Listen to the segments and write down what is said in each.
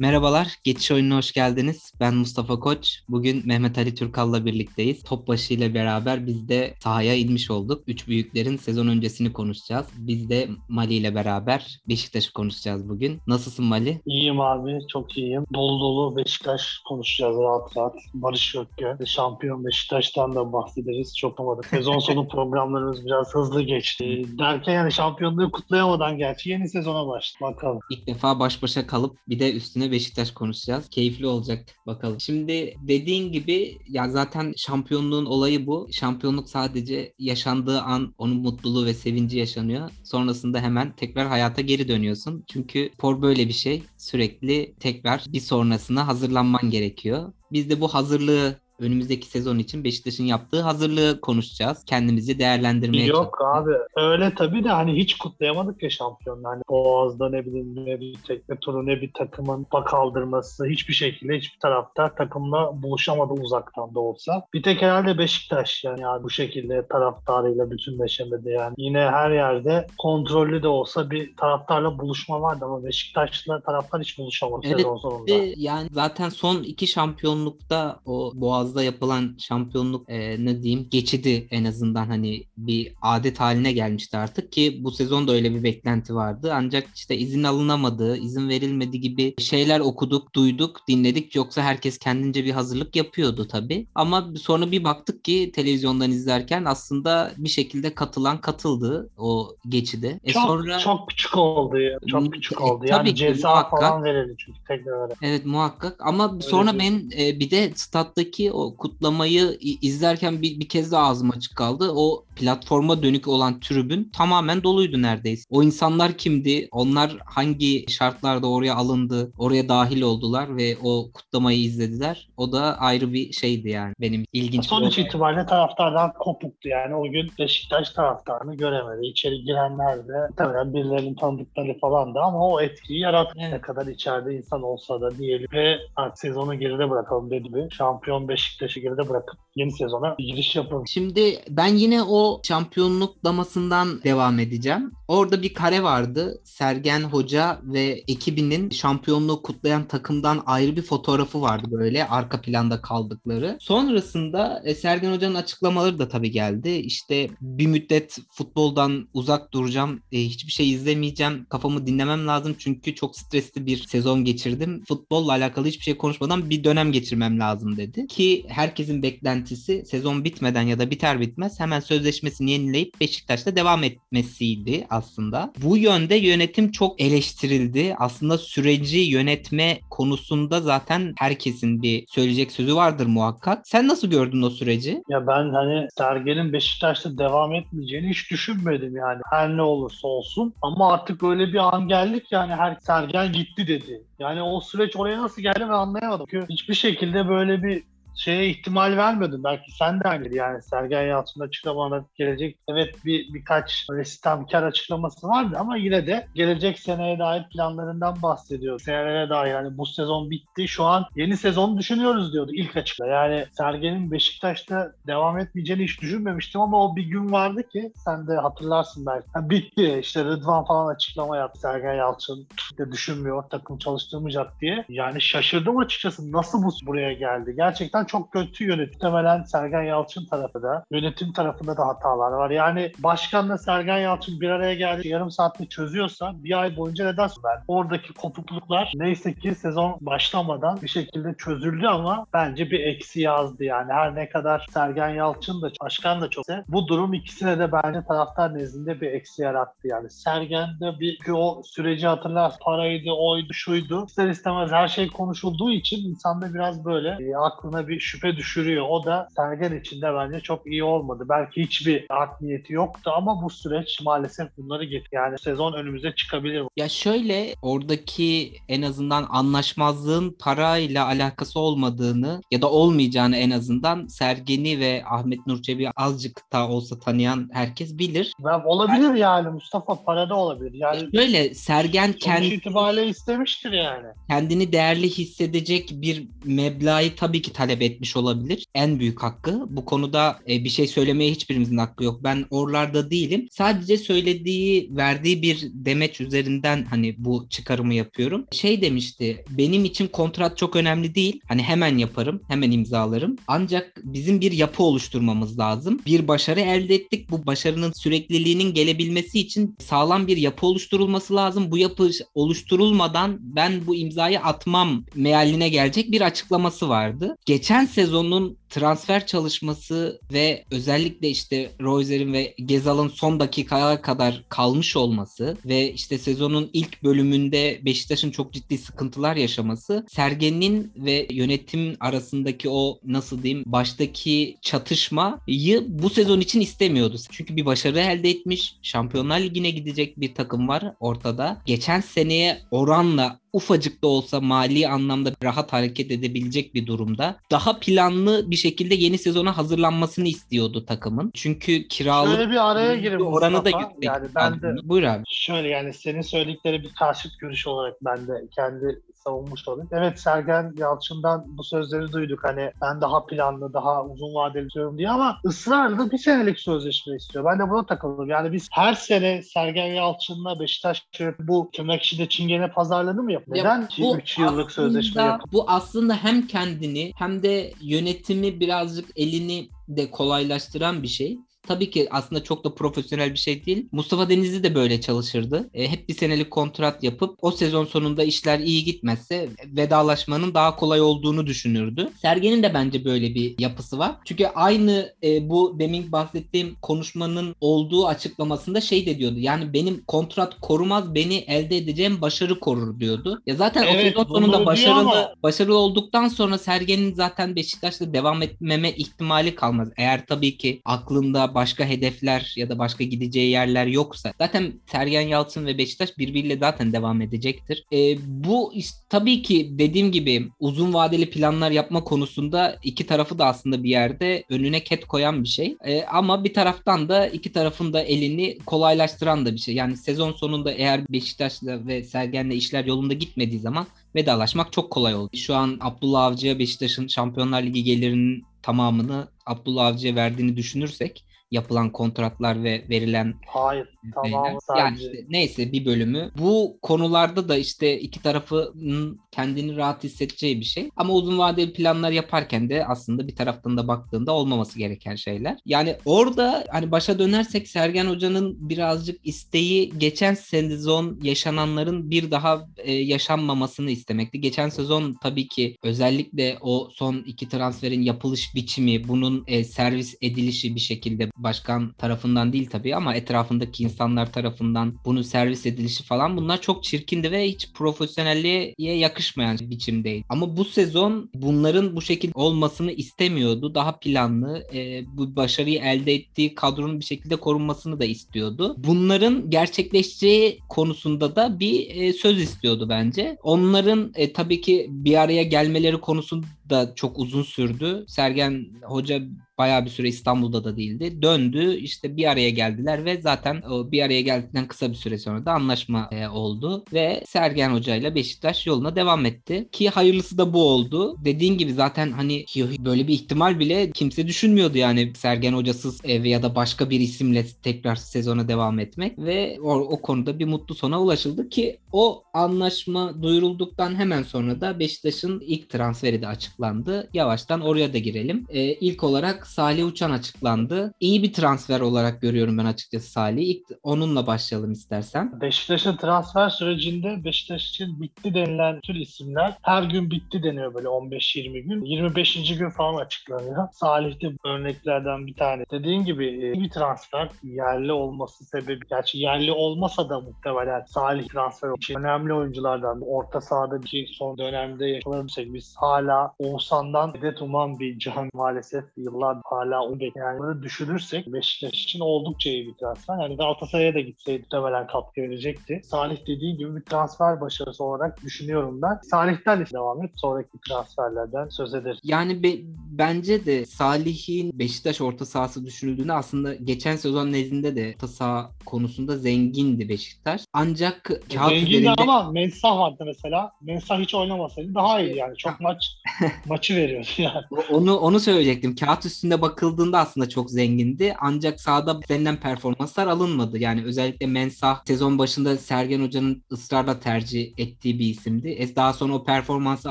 Merhabalar, Geçiş Oyununa hoş geldiniz. Ben Mustafa Koç. Bugün Mehmet Ali Türkal'la birlikteyiz. Topbaşı ile beraber biz de sahaya inmiş olduk. Üç büyüklerin sezon öncesini konuşacağız. Biz de Mali ile beraber Beşiktaş'ı konuşacağız bugün. Nasılsın Mali? İyiyim abi, çok iyiyim. Dolu dolu Beşiktaş konuşacağız rahat rahat. Barış Gökçe, şampiyon Beşiktaş'tan da bahsederiz. Çok amadık. Sezon sonu programlarımız biraz hızlı geçti. Derken yani şampiyonluğu kutlayamadan gerçi yeni sezona başladı. Bakalım. İlk defa baş başa kalıp bir de üstüne Beşiktaş konuşacağız. Keyifli olacak bakalım. Şimdi dediğin gibi ya zaten şampiyonluğun olayı bu. Şampiyonluk sadece yaşandığı an onun mutluluğu ve sevinci yaşanıyor. Sonrasında hemen tekrar hayata geri dönüyorsun. Çünkü spor böyle bir şey. Sürekli tekrar bir sonrasına hazırlanman gerekiyor. Biz de bu hazırlığı önümüzdeki sezon için Beşiktaş'ın yaptığı hazırlığı konuşacağız. Kendimizi değerlendirmeye Yok abi öyle tabii de hani hiç kutlayamadık ya şampiyonlar. Hani Boğaz'da ne bileyim ne bir tekne turu ne bir takımın bak kaldırması hiçbir şekilde hiçbir taraftar takımla buluşamadı uzaktan da olsa. Bir tek herhalde Beşiktaş yani, yani bu şekilde taraftarıyla bütünleşemedi yani. Yine her yerde kontrollü de olsa bir taraftarla buluşma vardı ama Beşiktaş'la taraftar hiç buluşamadı Evet, sezon sonunda. Yani zaten son iki şampiyonlukta o Boğaz'da yapılan şampiyonluk e, ne diyeyim geçidi en azından hani bir adet haline gelmişti artık ki bu sezon da öyle bir beklenti vardı. Ancak işte izin alınamadı, izin verilmedi gibi şeyler okuduk, duyduk, dinledik. Yoksa herkes kendince bir hazırlık yapıyordu tabii. Ama sonra bir baktık ki televizyondan izlerken aslında bir şekilde katılan katıldı o geçide. E çok, sonra çok küçük oldu ya. Çok küçük e, oldu. tabii Yani ki, ceza muhakkak. falan verildi çünkü tekrar öyle. Evet muhakkak ama sonra bir- ben e, bir de stat'taki o kutlamayı izlerken bir, bir kez daha ağzım açık kaldı. O platforma dönük olan tribün tamamen doluydu neredeyse. O insanlar kimdi? Onlar hangi şartlarda oraya alındı? Oraya dahil oldular ve o kutlamayı izlediler. O da ayrı bir şeydi yani benim ilginç Sonuç itibariyle taraftardan kopuktu yani. O gün Beşiktaş taraftarını göremedi. İçeri girenler de tabii birilerinin tanıdıkları falan da ama o etkiyi yarattı. Evet. Ne kadar içeride insan olsa da diyelim. Ve artık sezonu geride bırakalım dedi bir. Şampiyon Beşiktaş'ı geride bırakıp yeni sezona giriş yapalım. Şimdi ben yine o şampiyonluk damasından devam edeceğim. Orada bir kare vardı. Sergen Hoca ve ekibinin şampiyonluğu kutlayan takımdan ayrı bir fotoğrafı vardı böyle arka planda kaldıkları. Sonrasında e, Sergen Hoca'nın açıklamaları da tabii geldi. İşte bir müddet futboldan uzak duracağım. e, hiçbir şey izlemeyeceğim. Kafamı dinlemem lazım çünkü çok stresli bir sezon geçirdim. Futbolla alakalı hiçbir şey konuşmadan bir dönem geçirmem lazım dedi. Ki herkesin beklentisi sezon bitmeden ya da biter bitmez hemen sözleşmesini yenileyip Beşiktaş'ta devam etmesiydi aslında. Bu yönde yönetim çok eleştirildi. Aslında süreci yönetme konusunda zaten herkesin bir söyleyecek sözü vardır muhakkak. Sen nasıl gördün o süreci? Ya ben hani Sergen'in Beşiktaş'ta devam etmeyeceğini hiç düşünmedim yani. Her ne olursa olsun. Ama artık böyle bir an geldik yani her Sergen gitti dedi. Yani o süreç oraya nasıl geldi ben anlayamadım. Çünkü hiçbir şekilde böyle bir şeye ihtimal vermiyordum. Belki sen de aynıydı yani Sergen Yalçın'ın açıklamalarına gelecek. Evet bir birkaç sistemkar açıklaması vardı ama yine de gelecek seneye dair planlarından bahsediyor. Senelere dair yani bu sezon bitti. Şu an yeni sezon düşünüyoruz diyordu ilk açıkla. Yani Sergen'in Beşiktaş'ta devam etmeyeceğini hiç düşünmemiştim ama o bir gün vardı ki sen de hatırlarsın belki. Ha, bitti işte Rıdvan falan açıklama yaptı. Sergen Yalçın de düşünmüyor takım çalıştırmayacak diye. Yani şaşırdım açıkçası nasıl bu buraya geldi. Gerçekten çok kötü yönetim. Muhtemelen Sergen Yalçın tarafı da yönetim tarafında da hatalar var. Yani başkanla Sergen Yalçın bir araya geldi yarım saatte çözüyorsa bir ay boyunca neden ben? Oradaki kopukluklar neyse ki sezon başlamadan bir şekilde çözüldü ama bence bir eksi yazdı yani. Her ne kadar Sergen Yalçın da başkan da çok bu durum ikisine de bence taraftar nezdinde bir eksi yarattı yani. Sergen'de bir ki o süreci hatırlar paraydı, oydu, şuydu. İster istemez her şey konuşulduğu için insanda biraz böyle e, aklına bir şüphe düşürüyor. O da Sergen için de bence çok iyi olmadı. Belki hiçbir art niyeti yoktu ama bu süreç maalesef bunları getirdi. Yani sezon önümüze çıkabilir. Ya şöyle oradaki en azından anlaşmazlığın parayla alakası olmadığını ya da olmayacağını en azından Sergen'i ve Ahmet Nurçebi azıcık da olsa tanıyan herkes bilir. Ve olabilir yani Mustafa parada olabilir. Yani Böyle Sergen kendi itibariyle istemiştir yani. kendini değerli hissedecek bir meblağı tabii ki talep kaybetmiş olabilir. En büyük hakkı. Bu konuda e, bir şey söylemeye hiçbirimizin hakkı yok. Ben oralarda değilim. Sadece söylediği, verdiği bir demeç üzerinden hani bu çıkarımı yapıyorum. Şey demişti. Benim için kontrat çok önemli değil. Hani hemen yaparım, hemen imzalarım. Ancak bizim bir yapı oluşturmamız lazım. Bir başarı elde ettik. Bu başarının sürekliliğinin gelebilmesi için sağlam bir yapı oluşturulması lazım. Bu yapı oluşturulmadan ben bu imzayı atmam mealine gelecek bir açıklaması vardı. Geçen sezonun transfer çalışması ve özellikle işte Royzer'in ve Gezal'ın son dakikaya kadar kalmış olması ve işte sezonun ilk bölümünde Beşiktaş'ın çok ciddi sıkıntılar yaşaması Sergen'in ve yönetim arasındaki o nasıl diyeyim baştaki çatışmayı bu sezon için istemiyordu. Çünkü bir başarı elde etmiş. Şampiyonlar Ligi'ne gidecek bir takım var ortada. Geçen seneye oranla ufacık da olsa mali anlamda rahat hareket edebilecek bir durumda. Daha planlı bir şekilde yeni sezona hazırlanmasını istiyordu takımın. Çünkü kiralık Şöyle bir araya gireyim oranı da yüksek. Yani ben de Buyur abi. şöyle yani senin söyledikleri bir karşıt görüş olarak ben de kendi savunmuş olayım. Evet Sergen Yalçın'dan bu sözleri duyduk. Hani ben daha planlı, daha uzun vadeli istiyorum diye ama ısrarla bir senelik sözleşme istiyor. Ben de buna takıldım. Yani biz her sene Sergen Yalçın'la Beşiktaş bu tırnak içinde çingene pazarlığını mı yapıyor? Neden Ya 3 yıllık sözleşme yapıyor? Bu aslında hem kendini hem de yönetimi birazcık elini de kolaylaştıran bir şey. Tabii ki aslında çok da profesyonel bir şey değil. Mustafa Denizli de böyle çalışırdı. E, hep bir senelik kontrat yapıp o sezon sonunda işler iyi gitmezse vedalaşmanın daha kolay olduğunu düşünürdü. Sergen'in de bence böyle bir yapısı var. Çünkü aynı e, bu demin bahsettiğim konuşmanın olduğu açıklamasında şey de diyordu. Yani benim kontrat korumaz beni elde edeceğim başarı korur diyordu. Ya zaten o Evet, sezon bunu sonunda başarılı ama- başarılı olduktan sonra Sergen'in zaten Beşiktaş'ta devam etmeme ihtimali kalmaz. Eğer tabii ki aklında başka hedefler ya da başka gideceği yerler yoksa zaten Sergen Yalçın ve Beşiktaş birbiriyle zaten devam edecektir. E, bu tabii ki dediğim gibi uzun vadeli planlar yapma konusunda iki tarafı da aslında bir yerde önüne ket koyan bir şey. E, ama bir taraftan da iki tarafın da elini kolaylaştıran da bir şey. Yani sezon sonunda eğer Beşiktaş'la ve Sergen'le işler yolunda gitmediği zaman vedalaşmak çok kolay oldu. Şu an Abdullah Avcı'ya Beşiktaş'ın Şampiyonlar Ligi gelirinin tamamını Abdullah Avcı'ya verdiğini düşünürsek yapılan kontratlar ve verilen Hayır. Tamam şeyler. sadece. Yani işte neyse bir bölümü. Bu konularda da işte iki tarafın kendini rahat hissedeceği bir şey. Ama uzun vadeli planlar yaparken de aslında bir taraftan da baktığında olmaması gereken şeyler. Yani orada hani başa dönersek Sergen Hoca'nın birazcık isteği geçen sezon yaşananların bir daha e, yaşanmamasını istemekti. Geçen sezon tabii ki özellikle o son iki transferin yapılış biçimi, bunun e, servis edilişi bir şekilde başkan tarafından değil tabii ama etrafındaki insanlar tarafından bunun servis edilişi falan bunlar çok çirkindi ve hiç profesyonelliğe yakışmayan biçimdeydi. Ama bu sezon bunların bu şekilde olmasını istemiyordu. Daha planlı, e, bu başarıyı elde ettiği kadronun bir şekilde korunmasını da istiyordu. Bunların gerçekleşeceği konusunda da bir e, söz istiyordu bence. Onların e, tabii ki bir araya gelmeleri konusunda çok uzun sürdü. Sergen Hoca bayağı bir süre İstanbul'da da değildi. Döndü işte bir araya geldiler ve zaten o bir araya geldikten kısa bir süre sonra da anlaşma e, oldu ve Sergen Hoca ile Beşiktaş yoluna devam etti. Ki hayırlısı da bu oldu. Dediğin gibi zaten hani böyle bir ihtimal bile kimse düşünmüyordu yani Sergen Hocasız ya da başka bir isimle tekrar sezona devam etmek ve o, o konuda bir mutlu sona ulaşıldı ki o anlaşma duyurulduktan hemen sonra da Beşiktaş'ın ilk transferi de açıklandı. Yavaştan oraya da girelim. E, ilk olarak Salih Uçan açıklandı. İyi bir transfer olarak görüyorum ben açıkçası Salih'i. İlk onunla başlayalım istersen. Beşiktaş'ın transfer sürecinde Beşiktaş için bitti denilen tür isimler her gün bitti deniyor böyle 15-20 gün. 25. gün falan açıklanıyor. Salih de örneklerden bir tane. Dediğin gibi e, iyi bir transfer yerli olması sebebi. Gerçi yerli olmasa da muhtemelen Salih transfer için önemli oyunculardan orta sahadaki son dönemde yakalanırsak biz hala Oğuzhan'dan medet uman bir can maalesef yıllar hala. Yani bunu düşünürsek Beşiktaş için oldukça iyi bir transfer. Yani Galatasaray'a da gitseydi muhtemelen katkı verecekti. Salih dediği gibi bir transfer başarısı olarak düşünüyorum ben. Salih'ten devam et. Sonraki transferlerden söz ederiz. Yani be, bence de Salih'in Beşiktaş orta sahası düşünüldüğünde aslında geçen sezon nezdinde de orta saha konusunda zengindi Beşiktaş. Ancak kağıt Zengindi üzerinde ama Mensah vardı mesela. Mensah hiç oynamasaydı daha iyi yani. Çok maç maçı veriyordu yani. Onu onu söyleyecektim. Kağıt üstünde bakıldığında aslında çok zengindi. Ancak sahada denilen performanslar alınmadı. Yani özellikle Mensah sezon başında Sergen Hoca'nın ısrarla tercih ettiği bir isimdi. E, daha sonra o performansı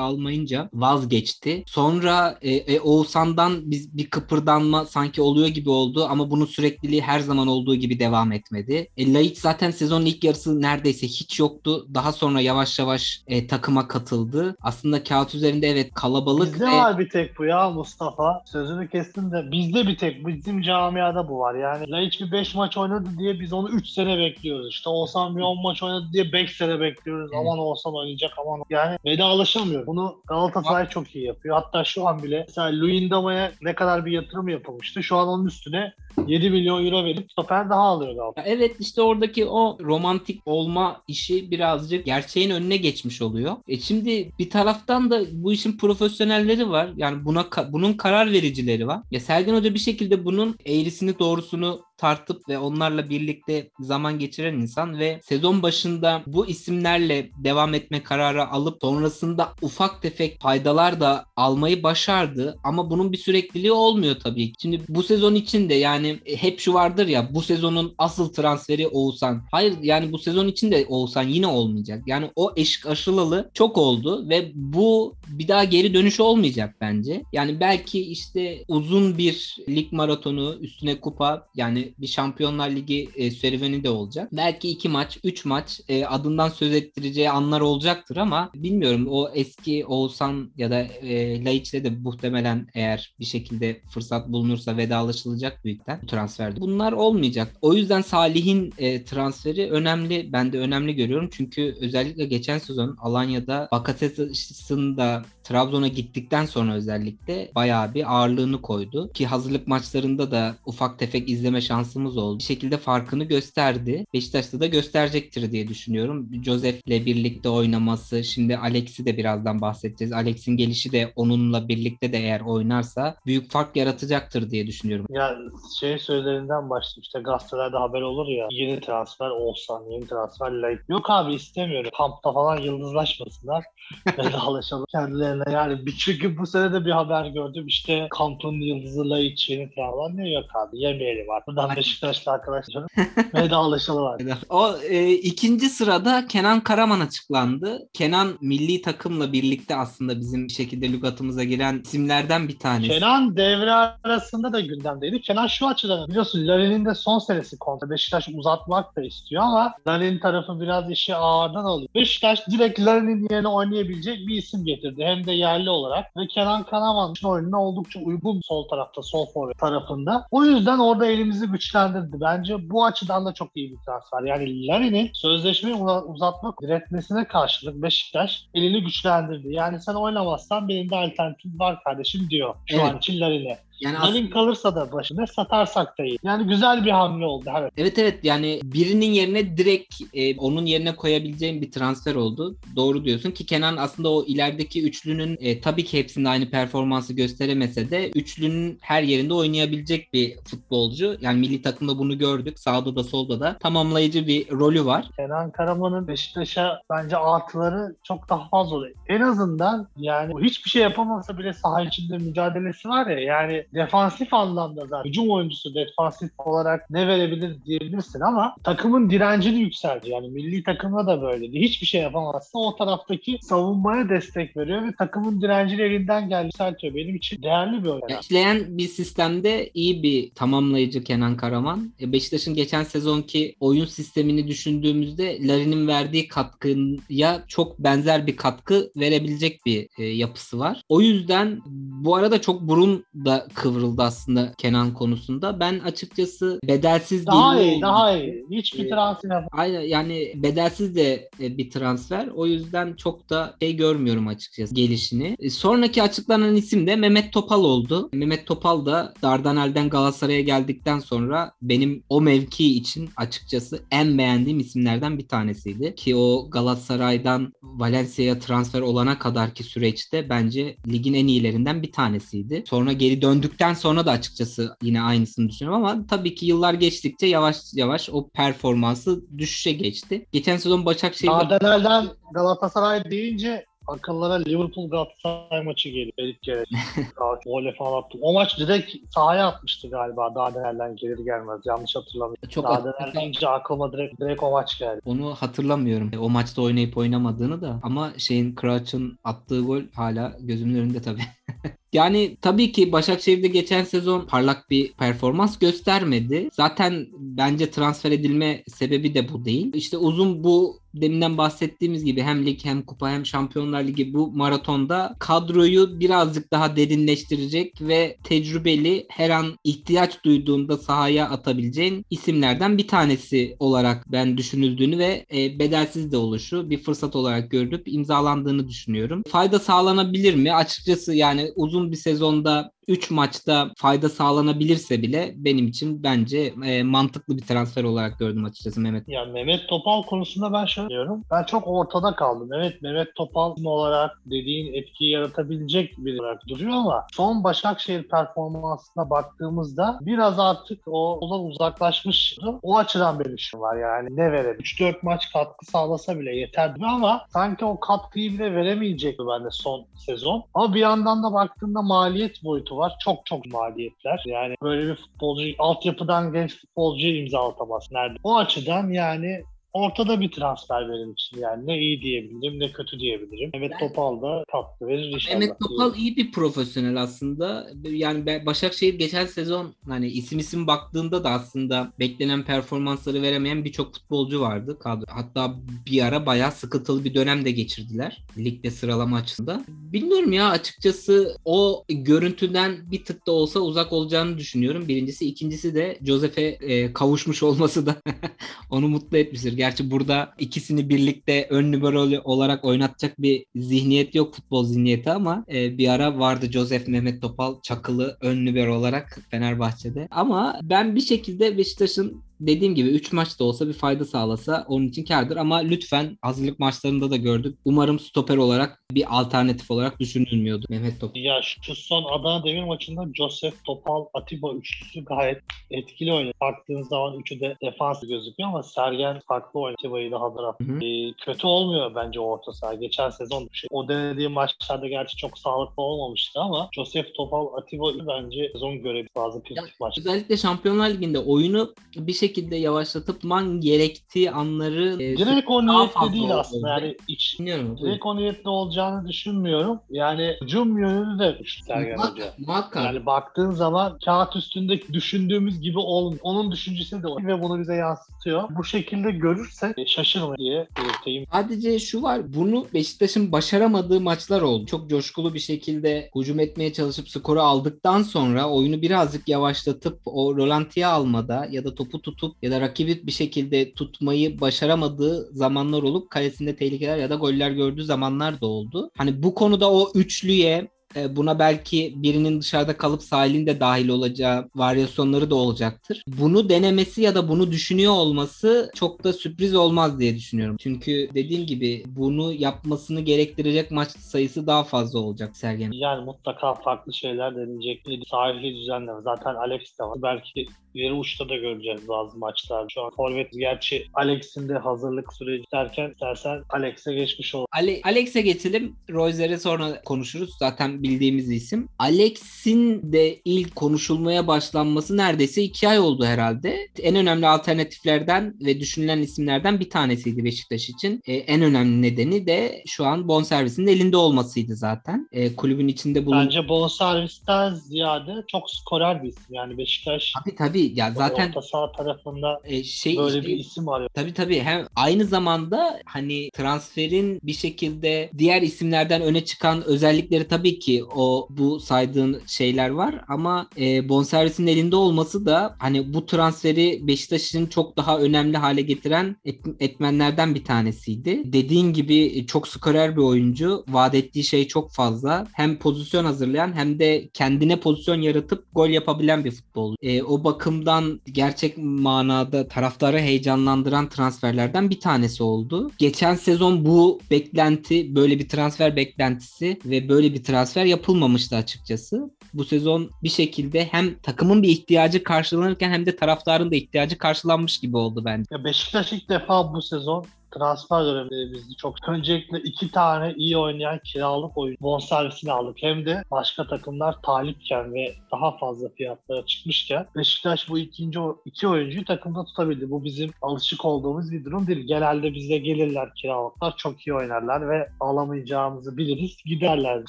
almayınca vazgeçti. Sonra e, e, Oğuzhan'dan biz bir kıpırdanma sanki oluyor gibi oldu ama bunun sürekliliği her zaman olduğu gibi devam etmedi. E, Laiç zaten sezonun ilk yarısı neredeyse hiç yoktu. Daha sonra yavaş yavaş e, takıma katıldı. Aslında kağıt üzerinde evet kalabalık. Bizde e, var bir tek bu ya Mustafa. Sözünü kestim de bizde bir tek bizim camiada bu var. Yani Laiç bir 5 maç oynadı diye biz onu 3 sene bekliyoruz. İşte Oğuzhan bir 10 maç oynadı diye 5 sene bekliyoruz. Evet. Aman Oğuzhan oynayacak aman. Yani vedalaşamıyor. Bunu Galatasaray çok iyi yapıyor. Hatta şu an bile mesela Luyendama'ya ne kadar bir yatırım yapılmıştı. Şu an onun üstüne 7 milyon euro verip stoper daha alıyor Galatasaray. Evet işte oradaki o romantik olma işi birazcık gerçeğin önüne geçmiş oluyor. E şimdi bir taraftan da bu işin profesyonelleri var. Yani buna bunun karar vericileri var. Ya Sergen Hoca bir şekilde bunun eğrisini doğrusunu tartıp ve onlarla birlikte zaman geçiren insan ve sezon başında bu isimlerle devam etme kararı alıp sonrasında ufak tefek faydalar da almayı başardı ama bunun bir sürekliliği olmuyor tabii. Şimdi bu sezon için de yani hep şu vardır ya bu sezonun asıl transferi Oğuzhan. Hayır yani bu sezon için de Oğuzhan yine olmayacak. Yani o eşik aşılalı çok oldu ve bu bir daha geri dönüş olmayacak bence. Yani belki işte uzun bir lig maratonu üstüne kupa yani bir Şampiyonlar Ligi e, serüveni de olacak. Belki iki maç, üç maç e, adından söz ettireceği anlar olacaktır ama bilmiyorum o eski Oğuzhan ya da e, Laiç'le de muhtemelen eğer bir şekilde fırsat bulunursa vedalaşılacak büyükten transferde. Bunlar olmayacak. O yüzden Salih'in e, transferi önemli. Ben de önemli görüyorum. Çünkü özellikle geçen sezon Alanya'da Bakasetas'ın da Trabzon'a gittikten sonra özellikle bayağı bir ağırlığını koydu. Ki hazırlık maçlarında da ufak tefek izleme şansımız oldu. Bir şekilde farkını gösterdi. Beşiktaş'ta da gösterecektir diye düşünüyorum. Josef'le birlikte oynaması. Şimdi Alex'i de birazdan bahsedeceğiz. Alex'in gelişi de onunla birlikte de eğer oynarsa büyük fark yaratacaktır diye düşünüyorum. Ya şey sözlerinden başlayayım işte gazetelerde haber olur ya yeni transfer Oğuzhan, yeni transfer Laiç. Yok abi istemiyorum. Kampta falan yıldızlaşmasınlar. Vedalaşalım kendilerine. Yani bir çünkü bu sene de bir haber gördüm. İşte kampın yıldızı Laiç yeni transfer. Ne yok abi yemeyelim artık. Buradan Beşiktaşlı arkadaşlarım vedalaşalım artık. O e, ikinci sırada Kenan Karaman açıklandı. Kenan milli takımla birlikte aslında bizim bir şekilde lügatımıza giren isimlerden bir tanesi. Kenan devre arasında da gündemdeydi. Kenan şu açıdan biliyorsun Larin'in de son senesi kontra. Beşiktaş uzatmak da istiyor ama Larin tarafı biraz işi ağırdan alıyor. Beşiktaş direkt Larin'in yerine oynayabilecek bir isim getirdi. Hem de yerli olarak. Ve Kenan Karaman'ın oyununa oldukça uygun sol tarafta, sol forvet tarafında. O yüzden orada elimizi güçlendirdi. Bence bu açıdan da çok iyi bir transfer. Yani Larin'in sözleşmeyi uza- uzatmak diretmesine karşılık Beşiktaş elini güçlendirdi. Yani sen oynamazsan benim de alternatif var kardeşim diyor. Şu Evet. an için Larin'e. Yani Larin kalırsa da başına satarsak da iyi. Yani güzel bir hamle oldu. Evet. Evet evet yani birinin yerine direkt e, onun yerine koyabileceğim bir transfer oldu. Doğru diyorsun ki Kenan aslında o ilerideki üçlünün e, tabii ki hepsinde aynı performansı gösteremese de üçlünün her yerinde oynayabilecek bir futbolcu. Yani milli takımda bunu gördük. Sağda da solda da tamamlayıcı bir rolü var. Kenan Karaman'ın Beşiktaş'a bence artıları çok daha fazla oluyor. En azından yani hiçbir şey yapamasa bile saha içinde mücadelesi var ya yani defansif anlamda zaten hücum oyuncusu defansif olarak ne verebilir diyebilirsin ama takımın direncini yükseldi. Yani milli takımda da böyleydi. Hiçbir şey yapamazsa o taraftaki savunmaya destek veriyor ve takımın direncini elinden geldi yükseltiyor. Benim için değerli bir oyun. Ya işleyen bir sistemde iyi bir tamamlayıcı Kenan Karaman. E, Beşiktaş'ın geçen sezonki oyun sistemini düşündüğümüzde Larin'in verdiği katkıya çok benzer bir katkı verebilecek bir e, yapısı var. O yüzden bu arada çok burun da kıvrıldı aslında Kenan konusunda. Ben açıkçası bedelsiz Daha geliyor- iyi, daha iyi. Hiçbir Ee, transfer yapamaz. Aynen yani bedelsiz de e, bir transfer. O yüzden çok da şey görmüyorum açıkçası gelişini. E, Sonraki açıklanan isim de Mehmet Topal oldu. Mehmet Topal da Dardanel'den Galatasaray'a geldikten sonra benim o mevki için açıkçası en beğendiğim isimlerden bir tanesiydi. Ki o Galatasaray'dan Valencia'ya transfer olana kadarki süreçte bence ligin en iyilerinden bir tanesiydi. Sonra geri döndükten sonra da açıkçası yine aynısını düşünüyorum ama tabii ki yıllar geçtikçe yavaş yavaş o performansı düşüşe geçti. Geçen sezon Başakşehir'de Dardanel'den Galatasaray deyince akıllara Liverpool Galatasaray maçı geliyor. Elit gerek. Gole falan attı. O maç direkt sahaya atmıştı galiba daha değerlen gelir gelmez. Yanlış hatırlamıyorum. Çok daha deyince aklıma direkt, direkt o maç geldi. Onu hatırlamıyorum. O maçta oynayıp oynamadığını da ama şeyin Crouch'ın attığı gol hala gözümün önünde tabii. Yani tabii ki Başakşehir'de geçen sezon parlak bir performans göstermedi. Zaten bence transfer edilme sebebi de bu değil. İşte uzun bu deminden bahsettiğimiz gibi hem lig hem kupa hem Şampiyonlar Ligi bu maratonda kadroyu birazcık daha derinleştirecek ve tecrübeli her an ihtiyaç duyduğunda sahaya atabileceğin isimlerden bir tanesi olarak ben düşünüldüğünü ve e, bedelsiz de oluşu bir fırsat olarak görülüp imzalandığını düşünüyorum. Fayda sağlanabilir mi? Açıkçası yani uzun bir sezonda 3 maçta fayda sağlanabilirse bile benim için bence e, mantıklı bir transfer olarak gördüm açıkçası Mehmet. Ya Mehmet Topal konusunda ben şöyle diyorum. Ben çok ortada kaldım. Evet Mehmet Topal olarak dediğin etkiyi yaratabilecek bir olarak duruyor ama son Başakşehir performansına baktığımızda biraz artık o ondan uzaklaşmış. O açıdan benim işim var yani ne verelim. 3-4 maç katkı sağlasa bile yeterdi ama sanki o katkıyı bile veremeyecekti bende son sezon. Ama bir yandan da baktığında maliyet boyutu var. Çok çok maliyetler. Yani böyle bir futbolcu altyapıdan genç futbolcuya imza atamaz. Nerede? O açıdan yani ortada bir transfer benim için. Yani ne iyi diyebilirim ne kötü diyebilirim. Mehmet Ben- Topal da katkı verir inşallah. Mehmet Topal iyi bir profesyonel aslında. Yani Başakşehir geçen sezon hani isim isim baktığında da aslında beklenen performansları veremeyen birçok futbolcu vardı kadro. Hatta bir ara bayağı sıkıntılı bir dönem de geçirdiler ligde sıralama açısında. Bilmiyorum ya açıkçası o görüntüden bir tık da olsa uzak olacağını düşünüyorum. Birincisi, ikincisi de Josef'e e, kavuşmuş olması da onu mutlu etmiştir. Gerçi burada ikisini birlikte ön numara olarak oynatacak bir zihniyet yok futbol zihniyeti ama e, bir ara vardı Josef Mehmet Topal çakılı ön numara olarak Fenerbahçe'de. Ama ben bir şekilde Beşiktaş'ın dediğim gibi 3 maçta olsa bir fayda sağlasa onun için kârdır ama lütfen hazırlık maçlarında da gördük. Umarım stoper olarak bir alternatif olarak düşünülmüyordu Mehmet Topal. Ya şu son Adana Demir maçında Joseph, Topal, Atiba üçlüsü gayet etkili oynadı. Baktığın zaman üçü de defans gözüküyor ama Sergen farklı oynadı. Atiba'yı da. Hı hı. Ee, kötü olmuyor bence orta saha. Geçen sezon şey, o denediği maçlarda gerçi çok sağlıklı olmamıştı ama Joseph, Topal, Atiba bence sezon görevi bazı kritik maç. Özellikle Şampiyonlar Ligi'nde oyunu bir şekilde yavaşlatıp man gerektiği anları e, Direkt o fazla değil oldu. aslında. Yani iç, Bilmiyorum. direkt o niyetli olacağını düşünmüyorum. Yani hücum yönünü de Sergen Hoca. Muhakkak. Yani baktığın zaman kağıt üstünde düşündüğümüz gibi olmuyor. Onun düşüncesi de o ve bunu bize yansıtıyor. Bu şekilde görürsek e, şaşırma diye belirteyim. Sadece şu var. Bunu Beşiktaş'ın başaramadığı maçlar oldu. Çok coşkulu bir şekilde hücum etmeye çalışıp skoru aldıktan sonra oyunu birazcık yavaşlatıp o rolantiye almada ya da topu tutup ya da rakibi bir şekilde tutmayı başaramadığı zamanlar olup kalesinde tehlikeler ya da goller gördüğü zamanlar da oldu. Hani bu konuda o üçlüye e, Buna belki birinin dışarıda kalıp sahilin de dahil olacağı varyasyonları da olacaktır. Bunu denemesi ya da bunu düşünüyor olması çok da sürpriz olmaz diye düşünüyorum. Çünkü dediğim gibi bunu yapmasını gerektirecek maç sayısı daha fazla olacak Sergen. Yani mutlaka farklı şeyler deneyecek. Sahili düzenleme. Zaten Alex de var. Belki ileri uçta da göreceğiz bazı maçlar. Şu an Forvet gerçi Alex'in de hazırlık süreci derken istersen Alex'e geçmiş ol. Ale- Alex'e geçelim. Royzer'e sonra konuşuruz. Zaten bildiğimiz isim. Alex'in de ilk konuşulmaya başlanması neredeyse iki ay oldu herhalde. En önemli alternatiflerden ve düşünülen isimlerden bir tanesiydi Beşiktaş için. E, en önemli nedeni de şu an bonservisinin elinde olmasıydı zaten. E, kulübün içinde bulun. Bence bonservisten ziyade çok skorer bir isim. Yani Beşiktaş Tabii tabii. Ya zaten orta saha tarafında e, şey böyle işte- bir isim arıyor. Tabii tabii. Hem aynı zamanda hani transferin bir şekilde diğer isimlerden öne çıkan özellikleri tabii ki o bu saydığın şeyler var ama e, bonservisin elinde olması da hani bu transferi Beşiktaş'ın çok daha önemli hale getiren et- etmenlerden bir tanesiydi. Dediğin gibi e, çok skorer bir oyuncu. Vaat ettiği şey çok fazla. Hem pozisyon hazırlayan hem de kendine pozisyon yaratıp gol yapabilen bir futbolcu. E, o bakımdan gerçek manada taraftarı heyecanlandıran transferlerden bir tanesi oldu. Geçen sezon bu beklenti, böyle bir transfer beklentisi ve böyle bir transfer yapılmamıştı açıkçası. Bu sezon bir şekilde hem takımın bir ihtiyacı karşılanırken hem de taraftarın da ihtiyacı karşılanmış gibi oldu bence. Ya Beşiktaş ilk defa bu sezon transfer dönemimizde çok. Öncelikle iki tane iyi oynayan kiralık oyun bonservisini aldık. Hem de başka takımlar talipken ve daha fazla fiyatlara çıkmışken Beşiktaş bu ikinci iki oyuncuyu takımda tutabildi. Bu bizim alışık olduğumuz bir durum değil. Genelde bize gelirler kiralıklar çok iyi oynarlar ve alamayacağımızı biliriz giderler. Bu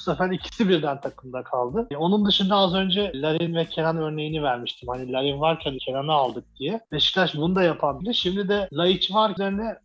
sefer ikisi birden takımda kaldı. E, onun dışında az önce Larin ve Kenan örneğini vermiştim. Hani Larin varken Kenan'ı aldık diye. Beşiktaş bunu da yapabilir. Şimdi de Laiç var üzerine